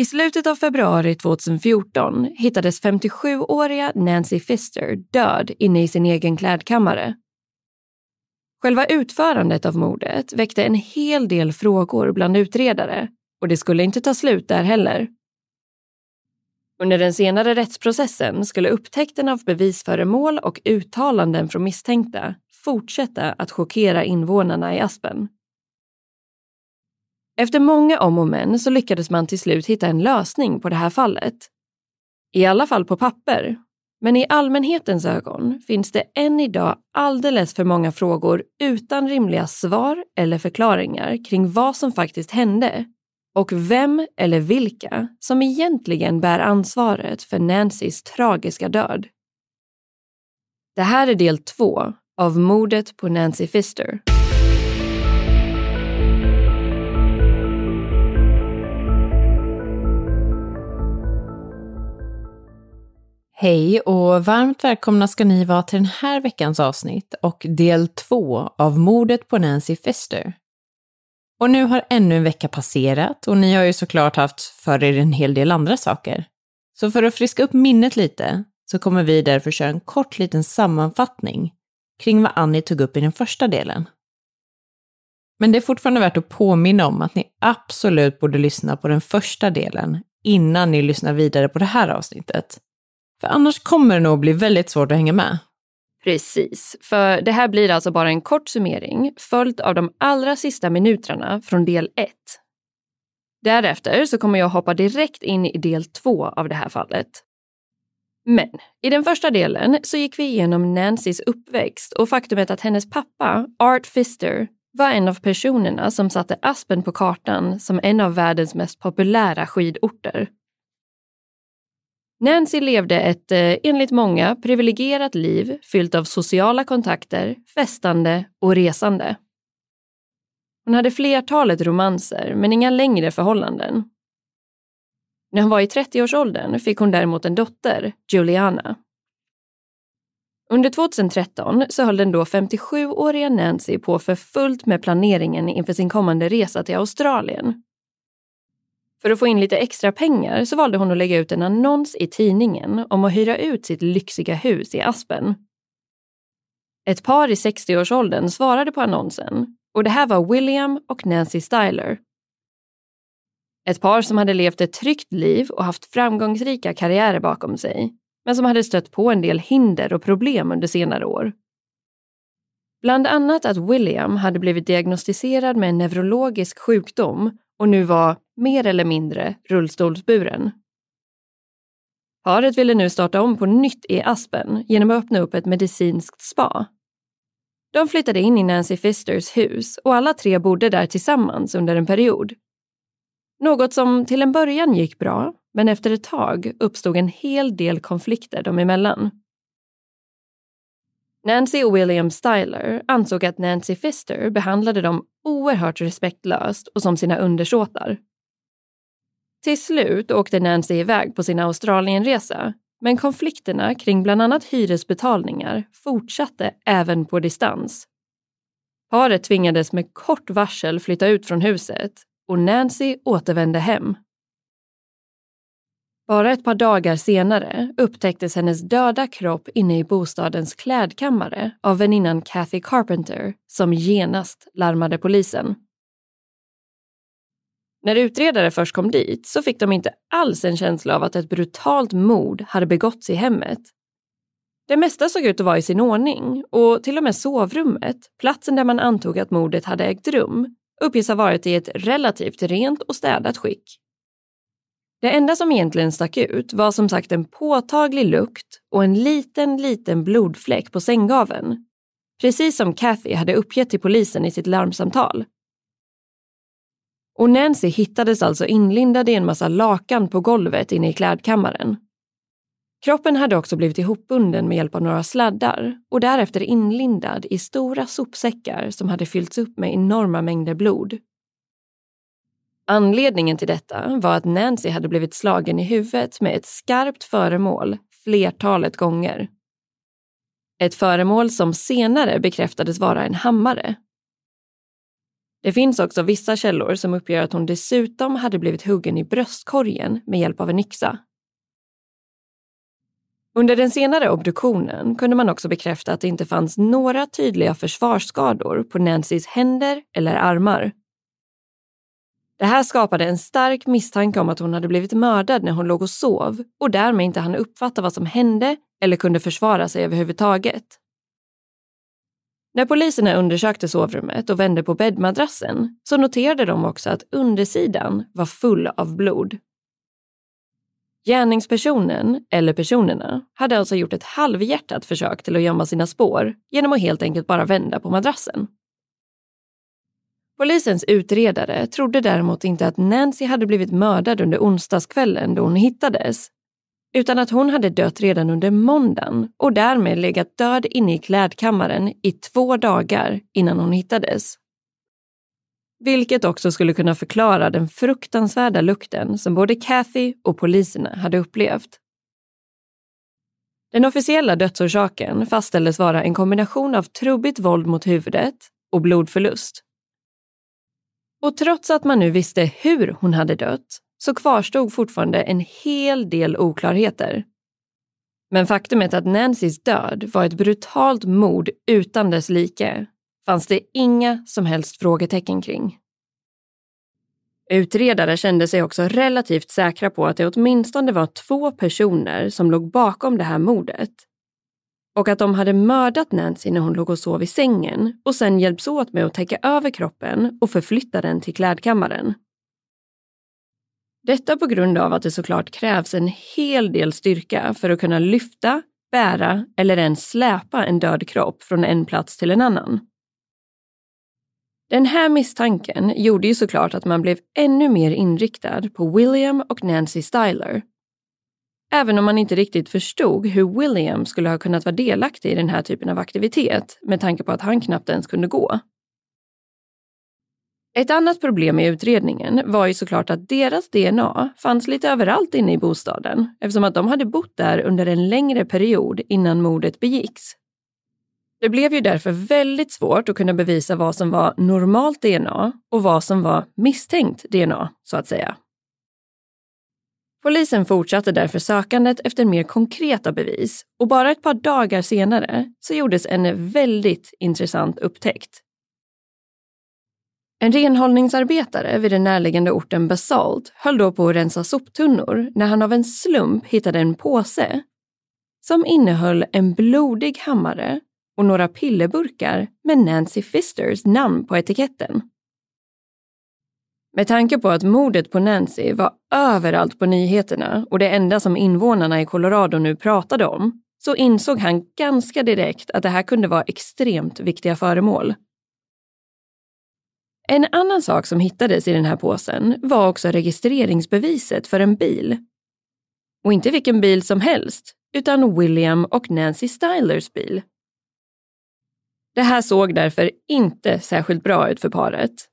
I slutet av februari 2014 hittades 57-åriga Nancy Fister död inne i sin egen klädkammare. Själva utförandet av mordet väckte en hel del frågor bland utredare och det skulle inte ta slut där heller. Under den senare rättsprocessen skulle upptäckten av bevisföremål och uttalanden från misstänkta fortsätta att chockera invånarna i Aspen. Efter många om och men så lyckades man till slut hitta en lösning på det här fallet. I alla fall på papper. Men i allmänhetens ögon finns det än idag alldeles för många frågor utan rimliga svar eller förklaringar kring vad som faktiskt hände och vem eller vilka som egentligen bär ansvaret för Nancys tragiska död. Det här är del två av mordet på Nancy Fister. Hej och varmt välkomna ska ni vara till den här veckans avsnitt och del två av mordet på Nancy Fester. Och nu har ännu en vecka passerat och ni har ju såklart haft för er en hel del andra saker. Så för att friska upp minnet lite så kommer vi därför köra en kort liten sammanfattning kring vad Annie tog upp i den första delen. Men det är fortfarande värt att påminna om att ni absolut borde lyssna på den första delen innan ni lyssnar vidare på det här avsnittet. För annars kommer det nog bli väldigt svårt att hänga med. Precis, för det här blir alltså bara en kort summering följt av de allra sista minuterna från del 1. Därefter så kommer jag hoppa direkt in i del 2 av det här fallet. Men i den första delen så gick vi igenom Nancys uppväxt och faktumet att hennes pappa, Art Fister, var en av personerna som satte Aspen på kartan som en av världens mest populära skidorter. Nancy levde ett, eh, enligt många, privilegierat liv fyllt av sociala kontakter, festande och resande. Hon hade flertalet romanser, men inga längre förhållanden. När hon var i 30-årsåldern fick hon däremot en dotter, Juliana. Under 2013 så höll den då 57-åriga Nancy på för fullt med planeringen inför sin kommande resa till Australien. För att få in lite extra pengar så valde hon att lägga ut en annons i tidningen om att hyra ut sitt lyxiga hus i Aspen. Ett par i 60-årsåldern svarade på annonsen och det här var William och Nancy Styler. Ett par som hade levt ett tryggt liv och haft framgångsrika karriärer bakom sig, men som hade stött på en del hinder och problem under senare år. Bland annat att William hade blivit diagnostiserad med en neurologisk sjukdom och nu var mer eller mindre rullstolsburen. Paret ville nu starta om på nytt i Aspen genom att öppna upp ett medicinskt spa. De flyttade in i Nancy Fisters hus och alla tre bodde där tillsammans under en period. Något som till en början gick bra, men efter ett tag uppstod en hel del konflikter dem emellan. Nancy och William Styler ansåg att Nancy Fister behandlade dem oerhört respektlöst och som sina undersåtar. Till slut åkte Nancy iväg på sin Australienresa men konflikterna kring bland annat hyresbetalningar fortsatte även på distans. Paret tvingades med kort varsel flytta ut från huset och Nancy återvände hem. Bara ett par dagar senare upptäcktes hennes döda kropp inne i bostadens klädkammare av väninnan Kathy Carpenter som genast larmade polisen. När utredare först kom dit så fick de inte alls en känsla av att ett brutalt mord hade begåtts i hemmet. Det mesta såg ut att vara i sin ordning och till och med sovrummet, platsen där man antog att mordet hade ägt rum, uppges ha varit i ett relativt rent och städat skick. Det enda som egentligen stack ut var som sagt en påtaglig lukt och en liten, liten blodfläck på sänggaveln. Precis som Kathy hade uppgett till polisen i sitt larmsamtal. Och Nancy hittades alltså inlindad i en massa lakan på golvet inne i klädkammaren. Kroppen hade också blivit ihopbunden med hjälp av några sladdar och därefter inlindad i stora sopsäckar som hade fyllts upp med enorma mängder blod. Anledningen till detta var att Nancy hade blivit slagen i huvudet med ett skarpt föremål flertalet gånger. Ett föremål som senare bekräftades vara en hammare. Det finns också vissa källor som uppger att hon dessutom hade blivit huggen i bröstkorgen med hjälp av en yxa. Under den senare obduktionen kunde man också bekräfta att det inte fanns några tydliga försvarsskador på Nancys händer eller armar. Det här skapade en stark misstanke om att hon hade blivit mördad när hon låg och sov och därmed inte hann uppfatta vad som hände eller kunde försvara sig överhuvudtaget. När poliserna undersökte sovrummet och vände på bäddmadrassen så noterade de också att undersidan var full av blod. Gärningspersonen, eller personerna, hade alltså gjort ett halvhjärtat försök till att gömma sina spår genom att helt enkelt bara vända på madrassen. Polisens utredare trodde däremot inte att Nancy hade blivit mördad under onsdagskvällen då hon hittades, utan att hon hade dött redan under måndagen och därmed legat död inne i klädkammaren i två dagar innan hon hittades. Vilket också skulle kunna förklara den fruktansvärda lukten som både Kathy och poliserna hade upplevt. Den officiella dödsorsaken fastställdes vara en kombination av trubbigt våld mot huvudet och blodförlust. Och trots att man nu visste hur hon hade dött så kvarstod fortfarande en hel del oklarheter. Men faktumet att Nancys död var ett brutalt mord utan dess like fanns det inga som helst frågetecken kring. Utredare kände sig också relativt säkra på att det åtminstone var två personer som låg bakom det här mordet. Och att de hade mördat Nancy när hon låg och sov i sängen och sen hjälps åt med att täcka över kroppen och förflytta den till klädkammaren. Detta på grund av att det såklart krävs en hel del styrka för att kunna lyfta, bära eller ens släpa en död kropp från en plats till en annan. Den här misstanken gjorde ju såklart att man blev ännu mer inriktad på William och Nancy Styler. Även om man inte riktigt förstod hur William skulle ha kunnat vara delaktig i den här typen av aktivitet med tanke på att han knappt ens kunde gå. Ett annat problem i utredningen var ju såklart att deras DNA fanns lite överallt inne i bostaden eftersom att de hade bott där under en längre period innan mordet begicks. Det blev ju därför väldigt svårt att kunna bevisa vad som var normalt DNA och vad som var misstänkt DNA, så att säga. Polisen fortsatte därför sökandet efter mer konkreta bevis och bara ett par dagar senare så gjordes en väldigt intressant upptäckt. En renhållningsarbetare vid den närliggande orten Basalt höll då på att rensa soptunnor när han av en slump hittade en påse som innehöll en blodig hammare och några pillerburkar med Nancy Fisters namn på etiketten. Med tanke på att mordet på Nancy var överallt på nyheterna och det enda som invånarna i Colorado nu pratade om, så insåg han ganska direkt att det här kunde vara extremt viktiga föremål. En annan sak som hittades i den här påsen var också registreringsbeviset för en bil Och inte vilken bil som helst, utan William och Nancy Stylers bil. Det här såg därför inte särskilt bra ut för paret.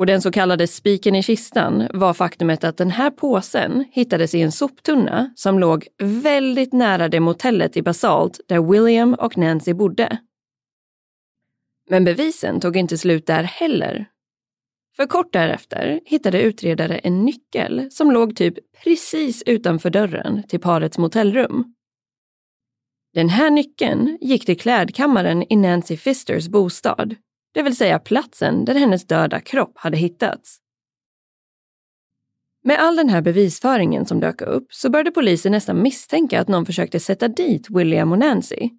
Och den så kallade spiken i kistan var faktumet att den här påsen hittades i en soptunna som låg väldigt nära det motellet i Basalt där William och Nancy bodde. Men bevisen tog inte slut där heller. För kort därefter hittade utredare en nyckel som låg typ precis utanför dörren till parets motellrum. Den här nyckeln gick till klädkammaren i Nancy Fisters bostad, det vill säga platsen där hennes döda kropp hade hittats. Med all den här bevisföringen som dök upp så började polisen nästan misstänka att någon försökte sätta dit William och Nancy.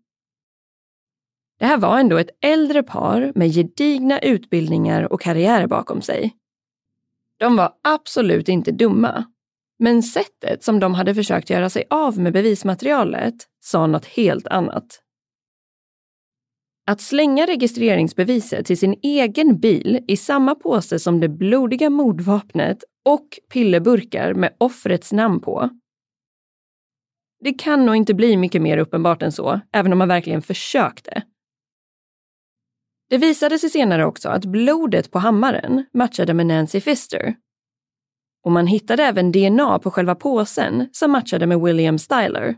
Det här var ändå ett äldre par med gedigna utbildningar och karriärer bakom sig. De var absolut inte dumma. Men sättet som de hade försökt göra sig av med bevismaterialet sa något helt annat. Att slänga registreringsbeviset till sin egen bil i samma påse som det blodiga mordvapnet och pillerburkar med offrets namn på. Det kan nog inte bli mycket mer uppenbart än så, även om man verkligen försökte. Det visade sig senare också att blodet på hammaren matchade med Nancy Fister. Och man hittade även DNA på själva påsen som matchade med William Styler.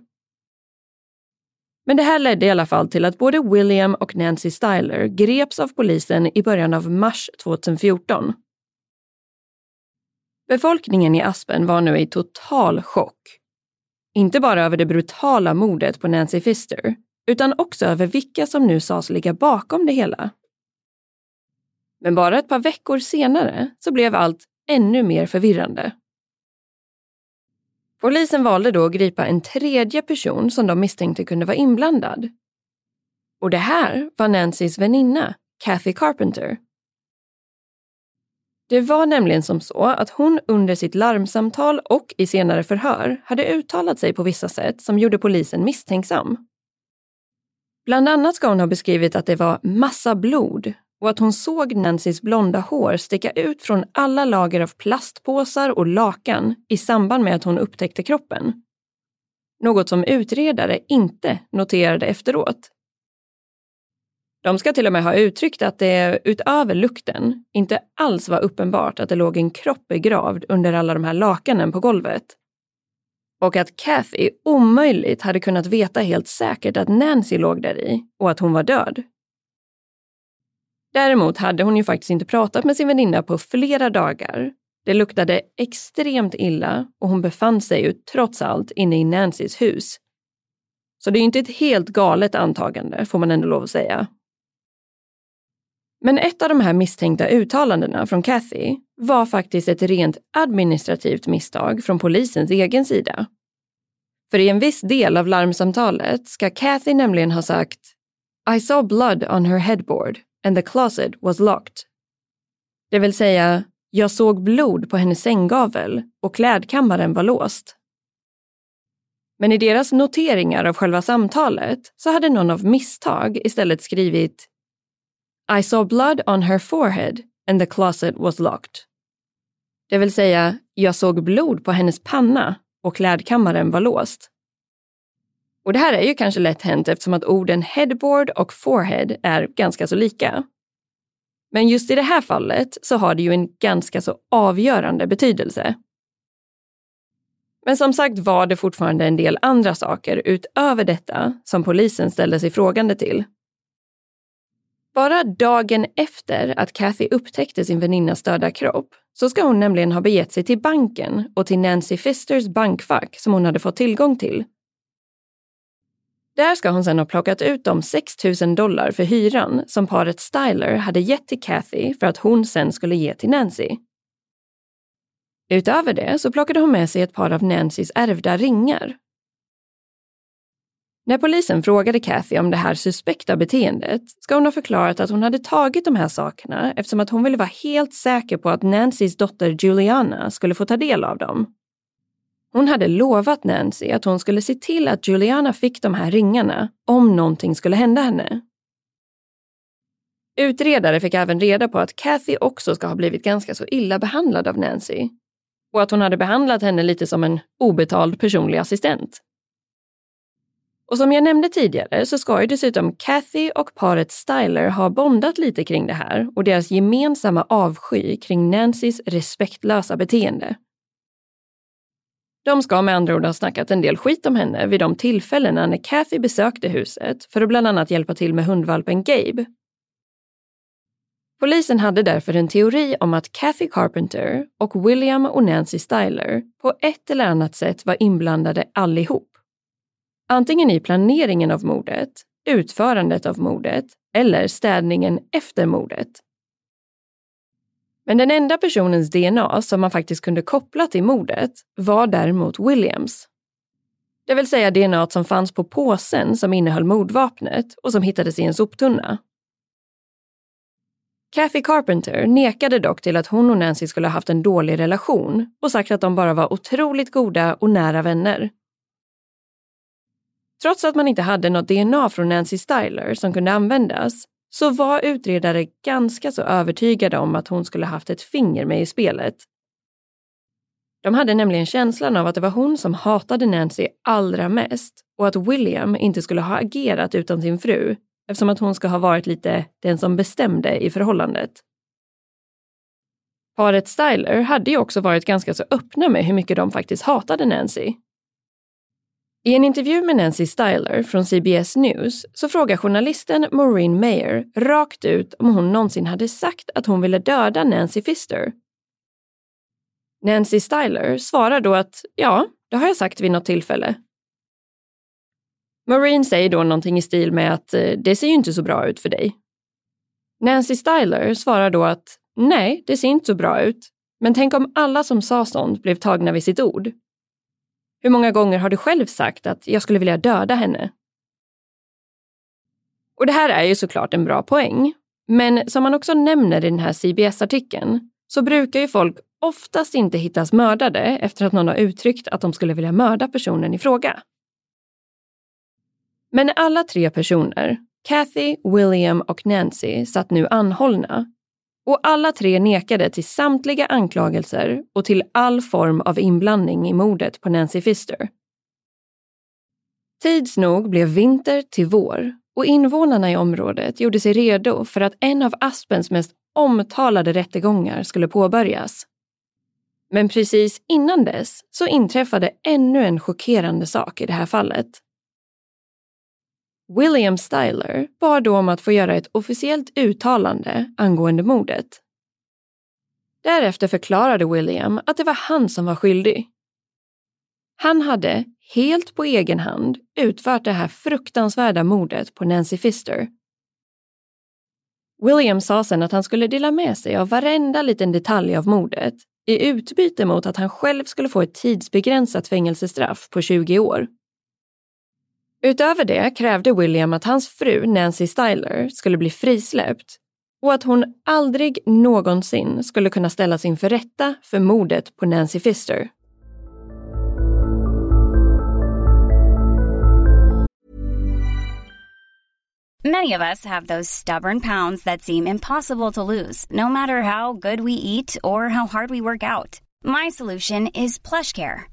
Men det här ledde i alla fall till att både William och Nancy Styler greps av polisen i början av mars 2014. Befolkningen i Aspen var nu i total chock. Inte bara över det brutala mordet på Nancy Fister, utan också över vilka som nu sades ligga bakom det hela. Men bara ett par veckor senare så blev allt ännu mer förvirrande. Polisen valde då att gripa en tredje person som de misstänkte kunde vara inblandad. Och det här var Nancys väninna, Kathy Carpenter. Det var nämligen som så att hon under sitt larmsamtal och i senare förhör hade uttalat sig på vissa sätt som gjorde polisen misstänksam. Bland annat ska hon ha beskrivit att det var massa blod och att hon såg Nancys blonda hår sticka ut från alla lager av plastpåsar och lakan i samband med att hon upptäckte kroppen. Något som utredare inte noterade efteråt. De ska till och med ha uttryckt att det utöver lukten inte alls var uppenbart att det låg en kropp begravd under alla de här lakanen på golvet. Och att Kathy omöjligt hade kunnat veta helt säkert att Nancy låg där i och att hon var död. Däremot hade hon ju faktiskt inte pratat med sin väninna på flera dagar. Det luktade extremt illa och hon befann sig ju trots allt inne i Nancys hus. Så det är ju inte ett helt galet antagande, får man ändå lov att säga. Men ett av de här misstänkta uttalandena från Kathy var faktiskt ett rent administrativt misstag från polisens egen sida. För i en viss del av larmsamtalet ska Kathy nämligen ha sagt I saw blood on her headboard and the closet was locked. Det vill säga, jag såg blod på hennes sänggavel och klädkammaren var låst. Men i deras noteringar av själva samtalet så hade någon av misstag istället skrivit I saw blood on her forehead and the closet was locked. Det vill säga, jag såg blod på hennes panna och klädkammaren var låst. Och det här är ju kanske lätt hänt eftersom att orden headboard och forehead är ganska så lika. Men just i det här fallet så har det ju en ganska så avgörande betydelse. Men som sagt var det fortfarande en del andra saker utöver detta som polisen ställde sig frågande till. Bara dagen efter att Kathy upptäckte sin väninnas döda kropp så ska hon nämligen ha begett sig till banken och till Nancy Fisters bankfack som hon hade fått tillgång till där ska hon sedan ha plockat ut de 6 000 dollar för hyran som paret Styler hade gett till Kathy för att hon sen skulle ge till Nancy. Utöver det så plockade hon med sig ett par av Nancys ärvda ringar. När polisen frågade Kathy om det här suspekta beteendet ska hon ha förklarat att hon hade tagit de här sakerna eftersom att hon ville vara helt säker på att Nancys dotter Juliana skulle få ta del av dem. Hon hade lovat Nancy att hon skulle se till att Juliana fick de här ringarna om någonting skulle hända henne. Utredare fick även reda på att Kathy också ska ha blivit ganska så illa behandlad av Nancy. och att hon hade behandlat henne lite som en obetald personlig assistent. Och som jag nämnde tidigare så ska ju dessutom Kathy och paret Styler ha bondat lite kring det här och deras gemensamma avsky kring Nancys respektlösa beteende. De ska med andra ord ha snackat en del skit om henne vid de tillfällena när Kathy besökte huset för att bland annat hjälpa till med hundvalpen Gabe. Polisen hade därför en teori om att Kathy Carpenter och William och Nancy Styler på ett eller annat sätt var inblandade allihop. Antingen i planeringen av mordet, utförandet av mordet eller städningen efter mordet. Men den enda personens DNA som man faktiskt kunde koppla till mordet var däremot Williams. Det vill säga DNA som fanns på påsen som innehöll mordvapnet och som hittades i en soptunna. Kathy Carpenter nekade dock till att hon och Nancy skulle ha haft en dålig relation och sagt att de bara var otroligt goda och nära vänner. Trots att man inte hade något DNA från Nancy Styler som kunde användas så var utredare ganska så övertygade om att hon skulle haft ett finger med i spelet. De hade nämligen känslan av att det var hon som hatade Nancy allra mest och att William inte skulle ha agerat utan sin fru eftersom att hon ska ha varit lite den som bestämde i förhållandet. Paret Styler hade ju också varit ganska så öppna med hur mycket de faktiskt hatade Nancy. I en intervju med Nancy Styler från CBS News så frågar journalisten Maureen Mayer rakt ut om hon någonsin hade sagt att hon ville döda Nancy Fister. Nancy Styler svarar då att ja, det har jag sagt vid något tillfälle. Maureen säger då någonting i stil med att eh, det ser ju inte så bra ut för dig. Nancy Styler svarar då att nej, det ser inte så bra ut. Men tänk om alla som sa sånt blev tagna vid sitt ord. Hur många gånger har du själv sagt att jag skulle vilja döda henne? Och det här är ju såklart en bra poäng. Men som man också nämner i den här CBS-artikeln så brukar ju folk oftast inte hittas mördade efter att någon har uttryckt att de skulle vilja mörda personen i fråga. Men alla tre personer, Kathy, William och Nancy, satt nu anhållna och alla tre nekade till samtliga anklagelser och till all form av inblandning i mordet på Nancy Fister. Tids nog blev vinter till vår och invånarna i området gjorde sig redo för att en av Aspens mest omtalade rättegångar skulle påbörjas. Men precis innan dess så inträffade ännu en chockerande sak i det här fallet. William Styler bad då om att få göra ett officiellt uttalande angående mordet. Därefter förklarade William att det var han som var skyldig. Han hade, helt på egen hand, utfört det här fruktansvärda mordet på Nancy Fister. William sa sen att han skulle dela med sig av varenda liten detalj av mordet i utbyte mot att han själv skulle få ett tidsbegränsat fängelsestraff på 20 år. Utöver det krävde William att hans fru Nancy Styler skulle bli frisläppt och att hon aldrig någonsin skulle kunna ställas inför rätta för mordet på Nancy Fister. Many of us have those stubborn pounds that seem impossible to lose, no matter how good we eat or how hard we work out. My solution is PlushCare.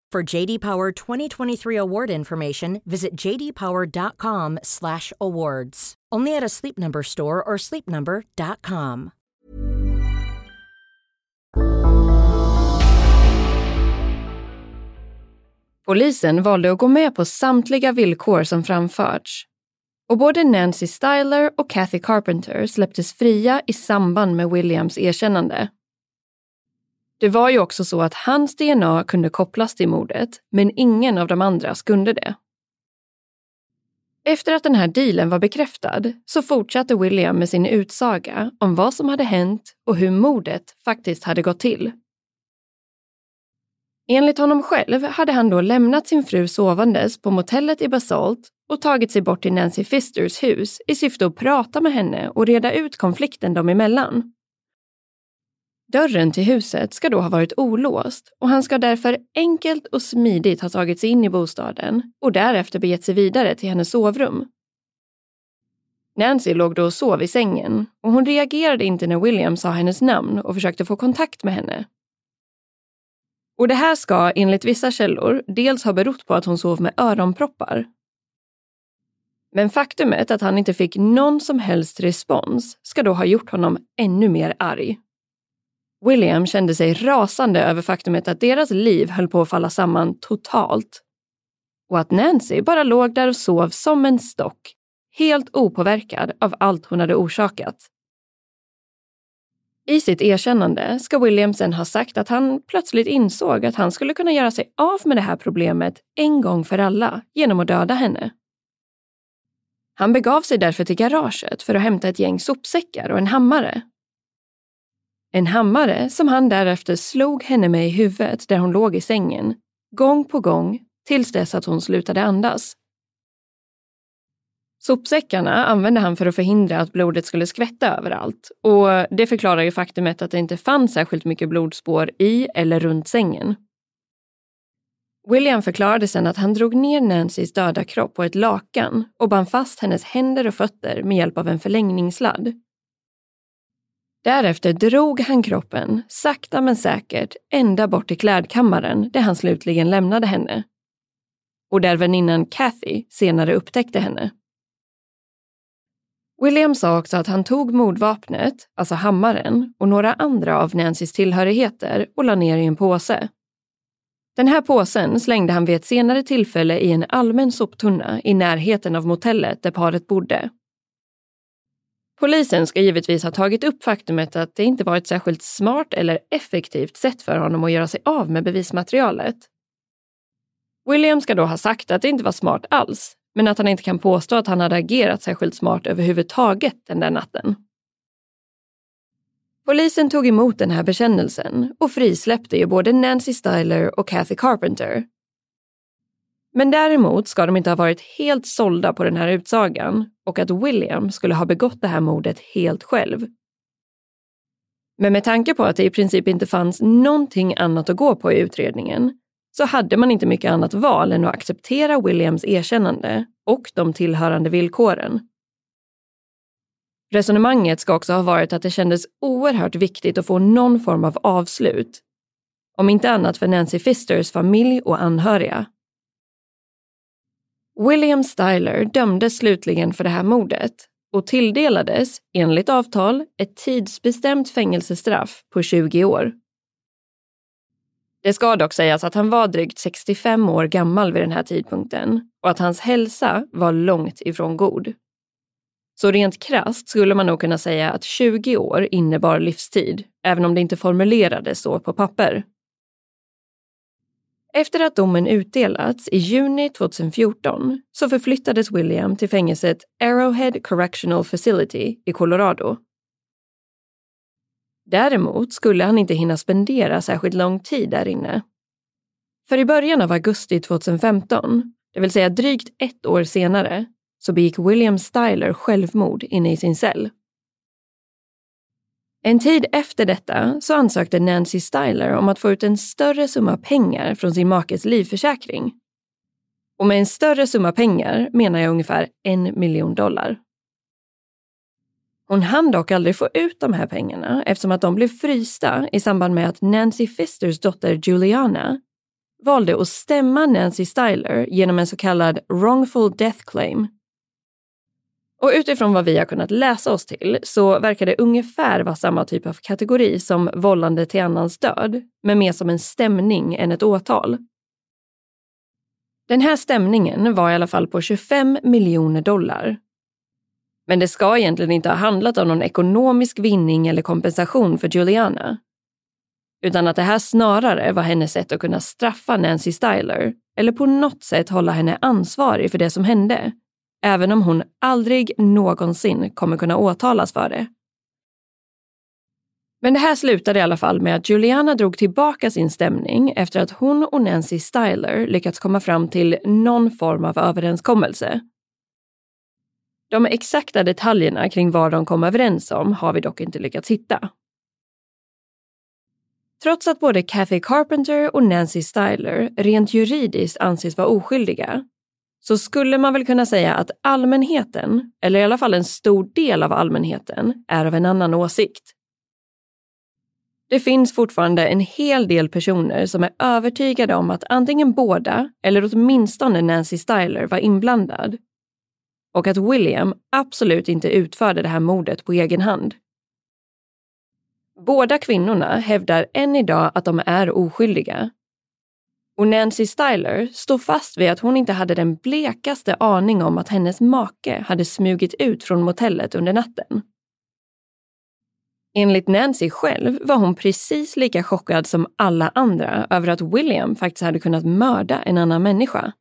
For JD Power 2023 award information, visit jdpower.com/awards. Only at a Sleep Number store or sleepnumber.com. Polisen valde att gå med på samtliga villkor som framförts. Och både Nancy Styler och Kathy Carpenter släpptes fria i samband med Williams erkännande. Det var ju också så att hans DNA kunde kopplas till mordet, men ingen av de andras kunde det. Efter att den här dealen var bekräftad så fortsatte William med sin utsaga om vad som hade hänt och hur mordet faktiskt hade gått till. Enligt honom själv hade han då lämnat sin fru sovandes på motellet i Basalt och tagit sig bort till Nancy Fisters hus i syfte att prata med henne och reda ut konflikten dem emellan. Dörren till huset ska då ha varit olåst och han ska därför enkelt och smidigt ha tagit sig in i bostaden och därefter begett sig vidare till hennes sovrum. Nancy låg då och sov i sängen och hon reagerade inte när William sa hennes namn och försökte få kontakt med henne. Och det här ska enligt vissa källor dels ha berott på att hon sov med öronproppar. Men faktumet att han inte fick någon som helst respons ska då ha gjort honom ännu mer arg. William kände sig rasande över faktumet att deras liv höll på att falla samman totalt. Och att Nancy bara låg där och sov som en stock, helt opåverkad av allt hon hade orsakat. I sitt erkännande ska William sen ha sagt att han plötsligt insåg att han skulle kunna göra sig av med det här problemet en gång för alla genom att döda henne. Han begav sig därför till garaget för att hämta ett gäng sopsäckar och en hammare. En hammare som han därefter slog henne med i huvudet där hon låg i sängen, gång på gång, tills dess att hon slutade andas. Sopsäckarna använde han för att förhindra att blodet skulle skvätta överallt och det förklarar ju faktumet att det inte fanns särskilt mycket blodspår i eller runt sängen. William förklarade sen att han drog ner Nancys döda kropp på ett lakan och band fast hennes händer och fötter med hjälp av en förlängningssladd. Därefter drog han kroppen, sakta men säkert, ända bort till klädkammaren där han slutligen lämnade henne. Och där väninnan Kathy senare upptäckte henne. William sa också att han tog mordvapnet, alltså hammaren, och några andra av Nancys tillhörigheter och la ner i en påse. Den här påsen slängde han vid ett senare tillfälle i en allmän soptunna i närheten av motellet där paret bodde. Polisen ska givetvis ha tagit upp faktumet att det inte var ett särskilt smart eller effektivt sätt för honom att göra sig av med bevismaterialet. William ska då ha sagt att det inte var smart alls, men att han inte kan påstå att han hade agerat särskilt smart överhuvudtaget den där natten. Polisen tog emot den här bekännelsen och frisläppte ju både Nancy Styler och Kathy Carpenter. Men däremot ska de inte ha varit helt sålda på den här utsagan och att William skulle ha begått det här mordet helt själv. Men med tanke på att det i princip inte fanns någonting annat att gå på i utredningen så hade man inte mycket annat val än att acceptera Williams erkännande och de tillhörande villkoren. Resonemanget ska också ha varit att det kändes oerhört viktigt att få någon form av avslut. Om inte annat för Nancy Fisters familj och anhöriga. William Styler dömdes slutligen för det här mordet och tilldelades, enligt avtal, ett tidsbestämt fängelsestraff på 20 år. Det ska dock sägas att han var drygt 65 år gammal vid den här tidpunkten och att hans hälsa var långt ifrån god. Så rent krast skulle man nog kunna säga att 20 år innebar livstid, även om det inte formulerades så på papper. Efter att domen utdelats i juni 2014 så förflyttades William till fängelset Arrowhead Correctional Facility i Colorado Däremot skulle han inte hinna spendera särskilt lång tid där inne. För i början av augusti 2015, det vill säga drygt ett år senare, så begick William Styler självmord inne i sin cell. En tid efter detta så ansökte Nancy Styler om att få ut en större summa pengar från sin makes livförsäkring. Och med en större summa pengar menar jag ungefär en miljon dollar. Hon hann dock aldrig få ut de här pengarna eftersom att de blev frysta i samband med att Nancy Fisters dotter Juliana valde att stämma Nancy Styler genom en så kallad wrongful death claim. Och utifrån vad vi har kunnat läsa oss till så verkar det ungefär vara samma typ av kategori som vållande till annans död, men mer som en stämning än ett åtal. Den här stämningen var i alla fall på 25 miljoner dollar. Men det ska egentligen inte ha handlat om någon ekonomisk vinning eller kompensation för Juliana. Utan att det här snarare var hennes sätt att kunna straffa Nancy Styler eller på något sätt hålla henne ansvarig för det som hände. Även om hon aldrig någonsin kommer kunna åtalas för det. Men det här slutade i alla fall med att Juliana drog tillbaka sin stämning efter att hon och Nancy Styler lyckats komma fram till någon form av överenskommelse. De exakta detaljerna kring vad de kom överens om har vi dock inte lyckats hitta. Trots att både Kathy Carpenter och Nancy Styler rent juridiskt anses vara oskyldiga så skulle man väl kunna säga att allmänheten, eller i alla fall en stor del av allmänheten, är av en annan åsikt. Det finns fortfarande en hel del personer som är övertygade om att antingen båda, eller åtminstone Nancy Styler, var inblandad. Och att William absolut inte utförde det här mordet på egen hand. Båda kvinnorna hävdar än idag att de är oskyldiga. Och Nancy Styler står fast vid att hon inte hade den blekaste aning om att hennes make hade smugit ut från motellet under natten. Enligt Nancy själv var hon precis lika chockad som alla andra över att William faktiskt hade kunnat mörda en annan människa.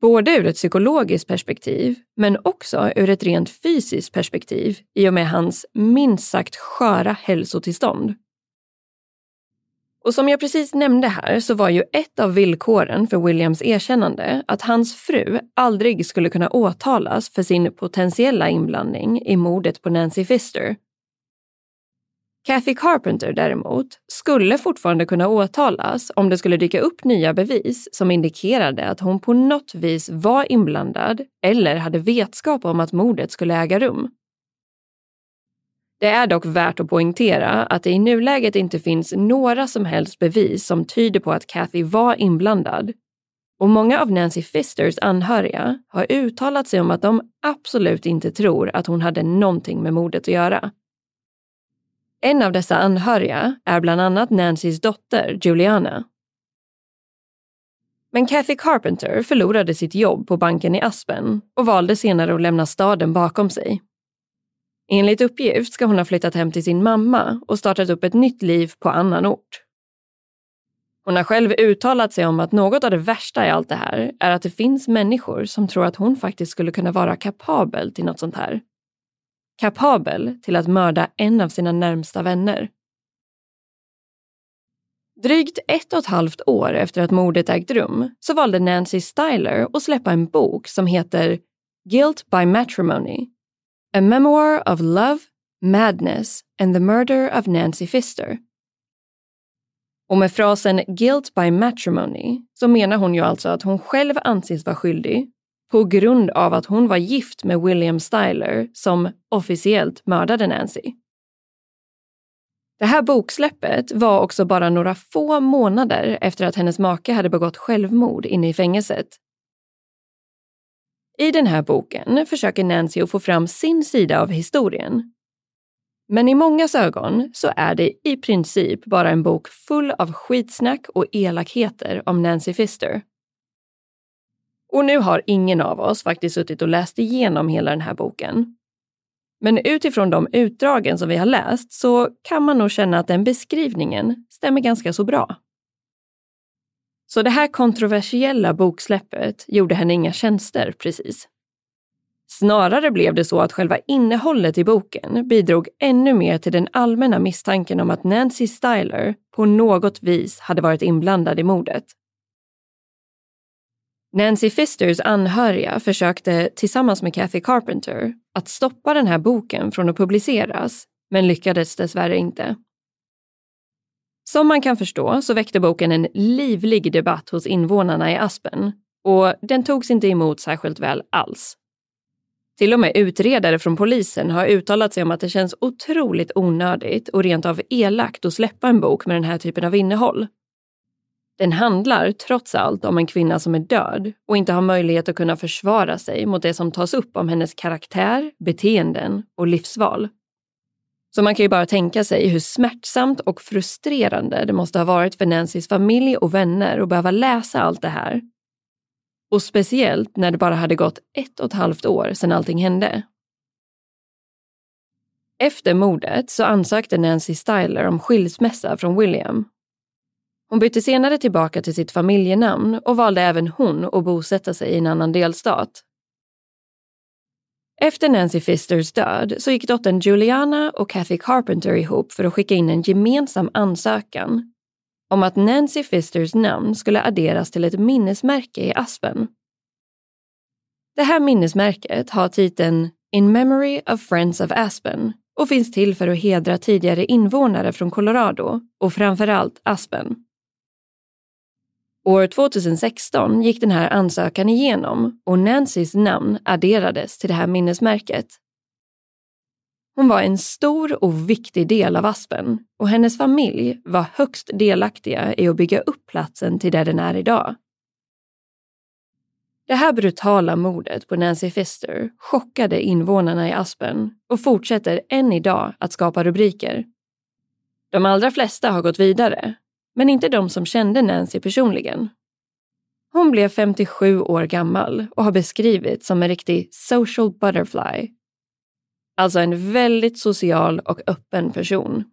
Både ur ett psykologiskt perspektiv, men också ur ett rent fysiskt perspektiv i och med hans minst sagt sköra hälsotillstånd. Och som jag precis nämnde här så var ju ett av villkoren för Williams erkännande att hans fru aldrig skulle kunna åtalas för sin potentiella inblandning i mordet på Nancy Fister. Kathy Carpenter däremot skulle fortfarande kunna åtalas om det skulle dyka upp nya bevis som indikerade att hon på något vis var inblandad eller hade vetskap om att mordet skulle äga rum. Det är dock värt att poängtera att det i nuläget inte finns några som helst bevis som tyder på att Kathy var inblandad. Och många av Nancy Fisters anhöriga har uttalat sig om att de absolut inte tror att hon hade någonting med mordet att göra. En av dessa anhöriga är bland annat Nancys dotter Juliana. Men Kathy Carpenter förlorade sitt jobb på banken i Aspen och valde senare att lämna staden bakom sig. Enligt uppgift ska hon ha flyttat hem till sin mamma och startat upp ett nytt liv på annan ort. Hon har själv uttalat sig om att något av det värsta i allt det här är att det finns människor som tror att hon faktiskt skulle kunna vara kapabel till något sånt här kapabel till att mörda en av sina närmsta vänner. Drygt ett och ett halvt år efter att mordet ägt rum så valde Nancy Styler att släppa en bok som heter Guilt by Matrimony. A memoir of love, madness and the murder of Nancy Fister. Och med frasen guilt by matrimony så menar hon ju alltså att hon själv anses vara skyldig på grund av att hon var gift med William Styler som officiellt mördade Nancy. Det här boksläppet var också bara några få månader efter att hennes make hade begått självmord inne i fängelset. I den här boken försöker Nancy att få fram sin sida av historien. Men i mångas ögon så är det i princip bara en bok full av skitsnack och elakheter om Nancy Fister. Och nu har ingen av oss faktiskt suttit och läst igenom hela den här boken. Men utifrån de utdragen som vi har läst så kan man nog känna att den beskrivningen stämmer ganska så bra. Så det här kontroversiella boksläppet gjorde henne inga tjänster precis. Snarare blev det så att själva innehållet i boken bidrog ännu mer till den allmänna misstanken om att Nancy Styler på något vis hade varit inblandad i mordet. Nancy Fisters anhöriga försökte tillsammans med Kathy Carpenter att stoppa den här boken från att publiceras, men lyckades dessvärre inte. Som man kan förstå så väckte boken en livlig debatt hos invånarna i Aspen och den togs inte emot särskilt väl alls. Till och med utredare från polisen har uttalat sig om att det känns otroligt onödigt och rent av elakt att släppa en bok med den här typen av innehåll. Den handlar trots allt om en kvinna som är död och inte har möjlighet att kunna försvara sig mot det som tas upp om hennes karaktär, beteenden och livsval. Så man kan ju bara tänka sig hur smärtsamt och frustrerande det måste ha varit för Nancys familj och vänner att behöva läsa allt det här. Och speciellt när det bara hade gått ett och ett halvt år sedan allting hände. Efter mordet så ansökte Nancy Styler om skilsmässa från William. Hon bytte senare tillbaka till sitt familjenamn och valde även hon att bosätta sig i en annan delstat. Efter Nancy Fisters död så gick dottern Juliana och Kathy Carpenter ihop för att skicka in en gemensam ansökan om att Nancy Fisters namn skulle adderas till ett minnesmärke i Aspen. Det här minnesmärket har titeln In Memory of Friends of Aspen och finns till för att hedra tidigare invånare från Colorado och framförallt Aspen. År 2016 gick den här ansökan igenom och Nancys namn adderades till det här minnesmärket. Hon var en stor och viktig del av Aspen och hennes familj var högst delaktiga i att bygga upp platsen till där den är idag. Det här brutala mordet på Nancy Fister chockade invånarna i Aspen och fortsätter än idag att skapa rubriker. De allra flesta har gått vidare men inte de som kände Nancy personligen. Hon blev 57 år gammal och har beskrivits som en riktig social butterfly. Alltså en väldigt social och öppen person.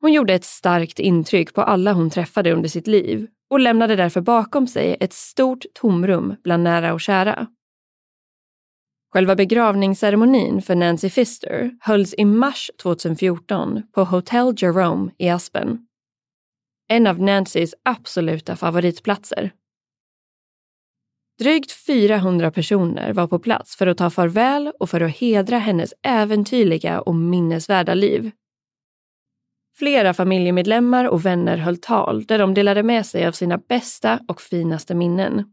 Hon gjorde ett starkt intryck på alla hon träffade under sitt liv och lämnade därför bakom sig ett stort tomrum bland nära och kära. Själva begravningsceremonin för Nancy Fister hölls i mars 2014 på Hotel Jerome i Aspen en av Nancys absoluta favoritplatser. Drygt 400 personer var på plats för att ta farväl och för att hedra hennes äventyrliga och minnesvärda liv. Flera familjemedlemmar och vänner höll tal där de delade med sig av sina bästa och finaste minnen.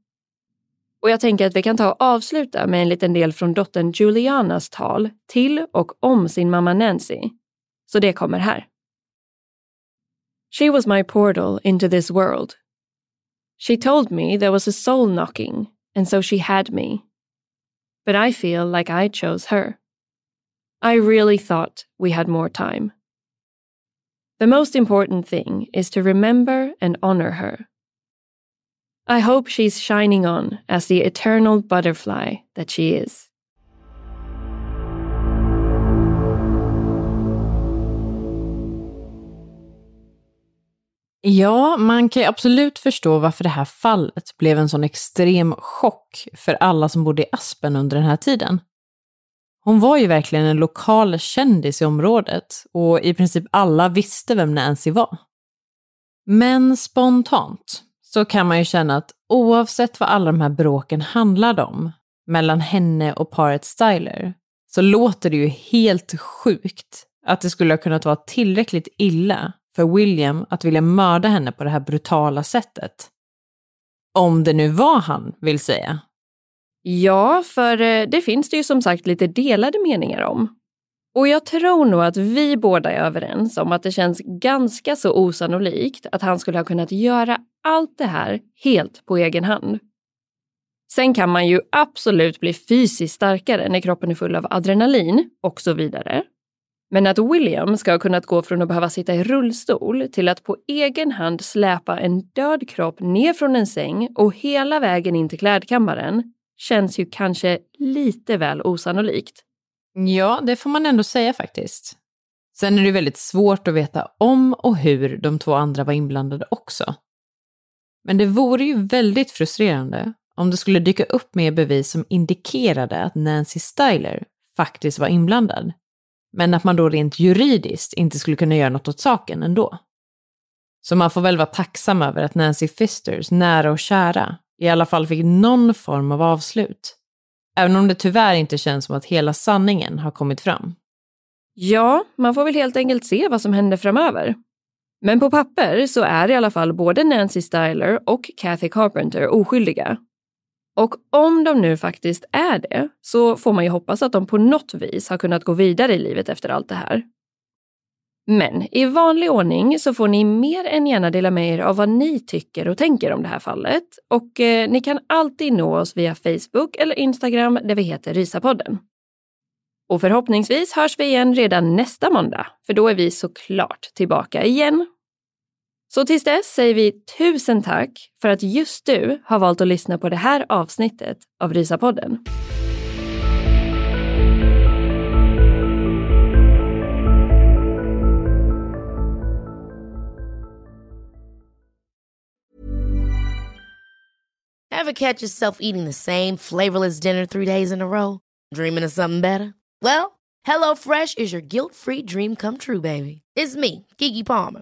Och jag tänker att vi kan ta och avsluta med en liten del från dottern Julianas tal till och om sin mamma Nancy. Så det kommer här. She was my portal into this world. She told me there was a soul knocking, and so she had me. But I feel like I chose her. I really thought we had more time. The most important thing is to remember and honor her. I hope she's shining on as the eternal butterfly that she is. Ja, man kan ju absolut förstå varför det här fallet blev en sån extrem chock för alla som bodde i Aspen under den här tiden. Hon var ju verkligen en lokal kändis i området och i princip alla visste vem Nancy var. Men spontant så kan man ju känna att oavsett vad alla de här bråken handlade om mellan henne och paret Styler så låter det ju helt sjukt att det skulle ha kunnat vara tillräckligt illa för William att vilja mörda henne på det här brutala sättet. Om det nu var han, vill säga. Ja, för eh, det finns det ju som sagt lite delade meningar om. Och jag tror nog att vi båda är överens om att det känns ganska så osannolikt att han skulle ha kunnat göra allt det här helt på egen hand. Sen kan man ju absolut bli fysiskt starkare när kroppen är full av adrenalin och så vidare. Men att William ska ha kunnat gå från att behöva sitta i rullstol till att på egen hand släpa en död kropp ner från en säng och hela vägen in till klädkammaren känns ju kanske lite väl osannolikt. Ja, det får man ändå säga faktiskt. Sen är det väldigt svårt att veta om och hur de två andra var inblandade också. Men det vore ju väldigt frustrerande om det skulle dyka upp mer bevis som indikerade att Nancy Styler faktiskt var inblandad men att man då rent juridiskt inte skulle kunna göra något åt saken ändå. Så man får väl vara tacksam över att Nancy Fisters nära och kära i alla fall fick någon form av avslut. Även om det tyvärr inte känns som att hela sanningen har kommit fram. Ja, man får väl helt enkelt se vad som händer framöver. Men på papper så är i alla fall både Nancy Styler och Kathy Carpenter oskyldiga. Och om de nu faktiskt är det så får man ju hoppas att de på något vis har kunnat gå vidare i livet efter allt det här. Men i vanlig ordning så får ni mer än gärna dela med er av vad ni tycker och tänker om det här fallet. Och eh, ni kan alltid nå oss via Facebook eller Instagram där vi heter Rysapodden. Och förhoppningsvis hörs vi igen redan nästa måndag, för då är vi såklart tillbaka igen. Så tills dess säger vi tusen tack för att just du har valt att lyssna på det här avsnittet av Rysapodden. Ever catch yourself eating the same flavorless dinner three days in a row? Dreaming of something better? Well, HelloFresh is your guilt-free dream come true, baby. It's me, Gigi Palmer.